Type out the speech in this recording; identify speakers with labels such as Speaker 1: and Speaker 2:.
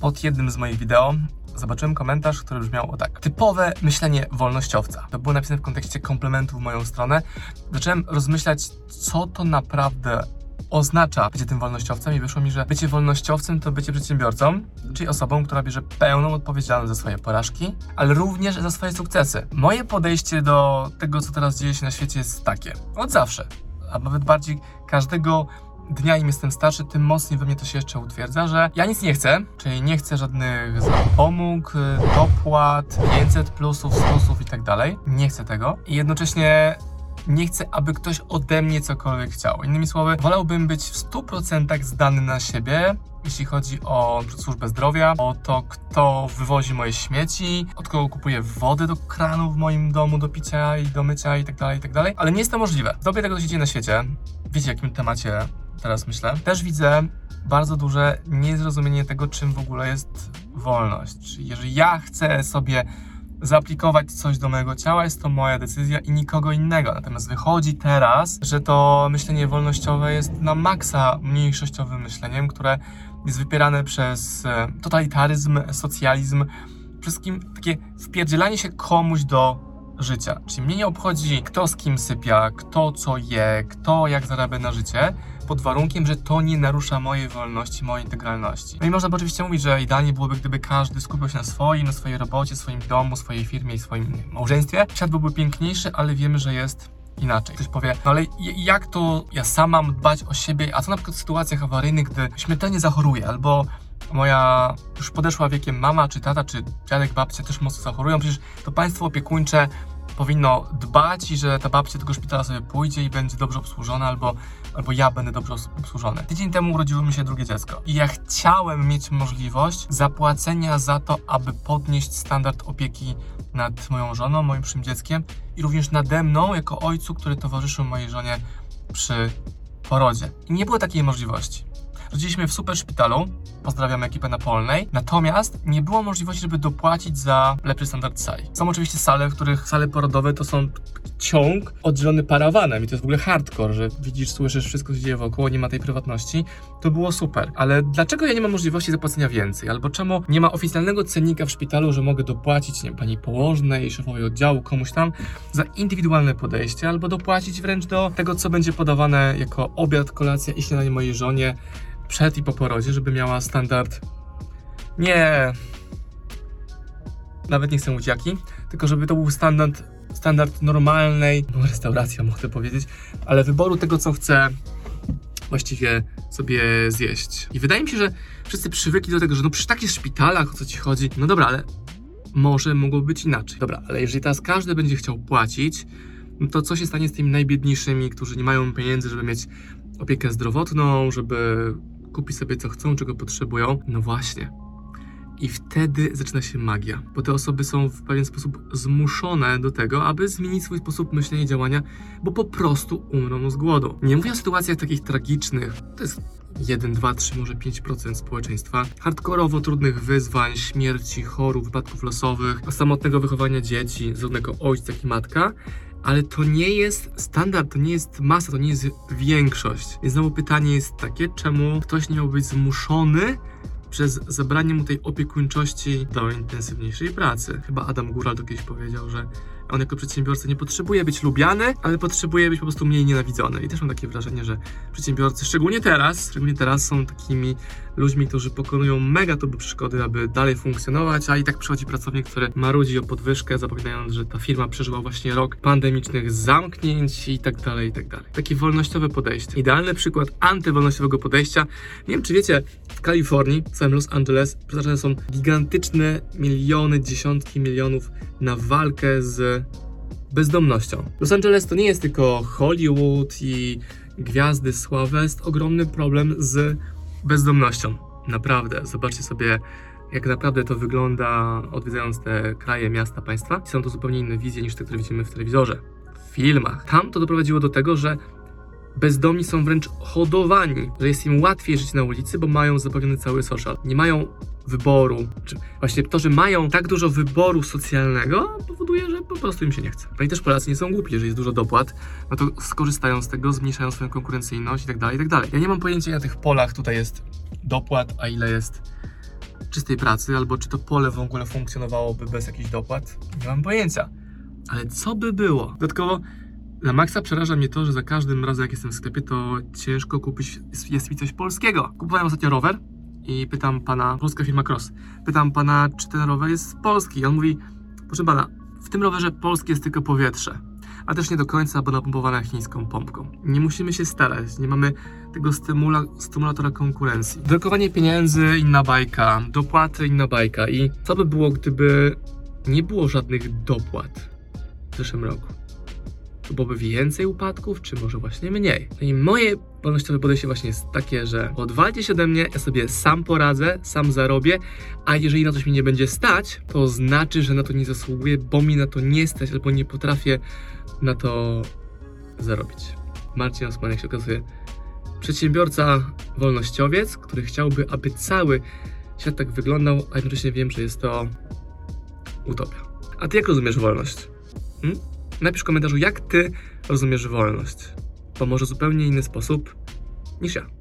Speaker 1: pod jednym z moich wideo zobaczyłem komentarz, który brzmiał o tak. Typowe myślenie wolnościowca. To było napisane w kontekście komplementu w moją stronę. Zacząłem rozmyślać, co to naprawdę oznacza bycie tym wolnościowcem i wyszło mi, że bycie wolnościowcem to bycie przedsiębiorcą, czyli osobą, która bierze pełną odpowiedzialność za swoje porażki, ale również za swoje sukcesy. Moje podejście do tego, co teraz dzieje się na świecie jest takie. Od zawsze. A nawet bardziej każdego dnia im jestem starszy, tym mocniej we mnie to się jeszcze utwierdza, że ja nic nie chcę, czyli nie chcę żadnych zapomóg, dopłat, 500 plusów, plusów i tak dalej. Nie chcę tego. I jednocześnie nie chcę, aby ktoś ode mnie cokolwiek chciał. Innymi słowy, wolałbym być w 100% zdany na siebie, jeśli chodzi o służbę zdrowia, o to, kto wywozi moje śmieci, od kogo kupuję wodę do kranu w moim domu do picia i do mycia i tak dalej, i tak dalej. Ale nie jest to możliwe. W dobie tego, co się dzieje na świecie, wiecie, jakim temacie teraz myślę, też widzę bardzo duże niezrozumienie tego, czym w ogóle jest wolność. Czyli jeżeli ja chcę sobie zaaplikować coś do mojego ciała, jest to moja decyzja i nikogo innego. Natomiast wychodzi teraz, że to myślenie wolnościowe jest na maksa mniejszościowym myśleniem, które jest wypierane przez e, totalitaryzm, socjalizm, wszystkim takie wpierdzielanie się komuś do życia. Czyli mnie nie obchodzi, kto z kim sypia, kto co je, kto jak zarabia na życie, pod warunkiem, że to nie narusza mojej wolności, mojej integralności. No i można by oczywiście mówić, że idealnie byłoby, gdyby każdy skupił się na swoim, na swojej robocie, swoim domu, swojej firmie i swoim małżeństwie. Świat byłby piękniejszy, ale wiemy, że jest inaczej. Ktoś powie, no ale jak to ja sama mam dbać o siebie, a co na przykład w sytuacjach awaryjnych, gdy śmiertelnie zachoruję, albo moja już podeszła wiekiem mama, czy tata, czy dziadek, babcia też mocno zachorują, przecież to państwo opiekuńcze powinno dbać i że ta babcia tego szpitala sobie pójdzie i będzie dobrze obsłużona, albo, albo ja będę dobrze obsłużony. Tydzień temu urodziło mi się drugie dziecko i ja chciałem mieć możliwość zapłacenia za to, aby podnieść standard opieki nad moją żoną, moim przym dzieckiem i również nade mną, jako ojcu, który towarzyszył mojej żonie przy porodzie. I nie było takiej możliwości. Rodziliśmy w super szpitalu, pozdrawiam ekipę na Polnej, natomiast nie było możliwości, żeby dopłacić za lepszy standard sali. Są oczywiście sale, w których sale porodowe to są ciąg oddzielony parawanem i to jest w ogóle hardcore, że widzisz, słyszysz wszystko, co się dzieje wokoło, nie ma tej prywatności. To było super. Ale dlaczego ja nie mam możliwości zapłacenia więcej? Albo czemu nie ma oficjalnego cennika w szpitalu, że mogę dopłacić, nie wiem, pani położnej, szefowej oddziału, komuś tam za indywidualne podejście, albo dopłacić wręcz do tego, co będzie podawane jako obiad, kolacja i śniadanie mojej żonie przed i po porodzie, żeby miała standard nie nawet nie chcę mówić jaki, tylko żeby to był standard, standard normalnej no, restauracji, mogę powiedzieć, ale wyboru tego, co chcę właściwie sobie zjeść. I wydaje mi się, że wszyscy przywykli do tego, że no przy takich szpitalach, o co ci chodzi, no dobra, ale może mogło być inaczej. Dobra, ale jeżeli teraz każdy będzie chciał płacić, no to co się stanie z tymi najbiedniejszymi, którzy nie mają pieniędzy, żeby mieć opiekę zdrowotną, żeby kupić sobie co chcą, czego potrzebują? No właśnie. I wtedy zaczyna się magia, bo te osoby są w pewien sposób zmuszone do tego, aby zmienić swój sposób myślenia i działania, bo po prostu umrą z głodu. Nie mówię o sytuacjach takich tragicznych, to jest 1, 2, 3, może 5% społeczeństwa, hardkorowo trudnych wyzwań, śmierci, chorób, wypadków losowych, samotnego wychowania dzieci, zarówno ojca, i matka, ale to nie jest standard, to nie jest masa, to nie jest większość. Więc znowu pytanie jest takie, czemu ktoś nie miał być zmuszony przez zabranie mu tej opiekuńczości do intensywniejszej pracy. Chyba Adam Góral to kiedyś powiedział, że on jako przedsiębiorca nie potrzebuje być lubiany, ale potrzebuje być po prostu mniej nienawidzony. I też mam takie wrażenie, że przedsiębiorcy, szczególnie teraz, szczególnie teraz są takimi ludźmi, którzy pokonują mega trudne przeszkody, aby dalej funkcjonować, a i tak przychodzi pracownik, który marudzi o podwyżkę, zapominając, że ta firma przeżyła właśnie rok pandemicznych zamknięć i tak dalej, i tak dalej. Takie wolnościowe podejście. Idealny przykład antywolnościowego podejścia. Nie wiem, czy wiecie, w Kalifornii, w samym Los Angeles, przeznaczone są gigantyczne miliony, dziesiątki milionów na walkę z bezdomnością. Los Angeles to nie jest tylko Hollywood i gwiazdy sławy, jest ogromny problem z bezdomnością. Naprawdę, zobaczcie sobie, jak naprawdę to wygląda, odwiedzając te kraje, miasta, państwa. Są to zupełnie inne wizje niż te, które widzimy w telewizorze, w filmach. Tam to doprowadziło do tego, że bezdomni są wręcz hodowani, że jest im łatwiej żyć na ulicy, bo mają zapewniony cały social. Nie mają wyboru, czy właśnie to, że mają tak dużo wyboru socjalnego, powoduje, że po prostu im się nie chce. No i też Polacy nie są głupi, jeżeli jest dużo dopłat, no to skorzystają z tego, zmniejszają swoją konkurencyjność i tak dalej, i tak dalej. Ja nie mam pojęcia, ile tych polach tutaj jest dopłat, a ile jest czystej pracy, albo czy to pole w ogóle funkcjonowałoby bez jakichś dopłat. Nie mam pojęcia. Ale co by było? Dodatkowo na maksa przeraża mnie to, że za każdym razem jak jestem w sklepie, to ciężko kupić jest mi coś polskiego. Kupowałem ostatnio rower i pytam pana, polska firma Cross, pytam pana, czy ten rower jest polski. I on mówi, proszę pana, w tym rowerze polskie jest tylko powietrze, a też nie do końca, bo napompowane chińską pompką. Nie musimy się starać, nie mamy tego stymula, stymulatora konkurencji. Drukowanie pieniędzy, inna bajka, dopłaty, inna bajka. I co by było, gdyby nie było żadnych dopłat w zeszłym roku? To byłoby więcej upadków, czy może właśnie mniej? No i moje wolnościowe podejście właśnie jest takie, że odwalcie się ode mnie, ja sobie sam poradzę, sam zarobię, a jeżeli na coś mi nie będzie stać, to znaczy, że na to nie zasługuję, bo mi na to nie stać, albo nie potrafię na to zarobić. Marcin Osman, jak się okazuje, przedsiębiorca wolnościowiec, który chciałby, aby cały świat tak wyglądał, a jednocześnie wiem, że jest to utopia. A ty jak rozumiesz wolność? Hmm? Napisz w komentarzu, jak ty rozumiesz wolność, bo może zupełnie inny sposób niż ja.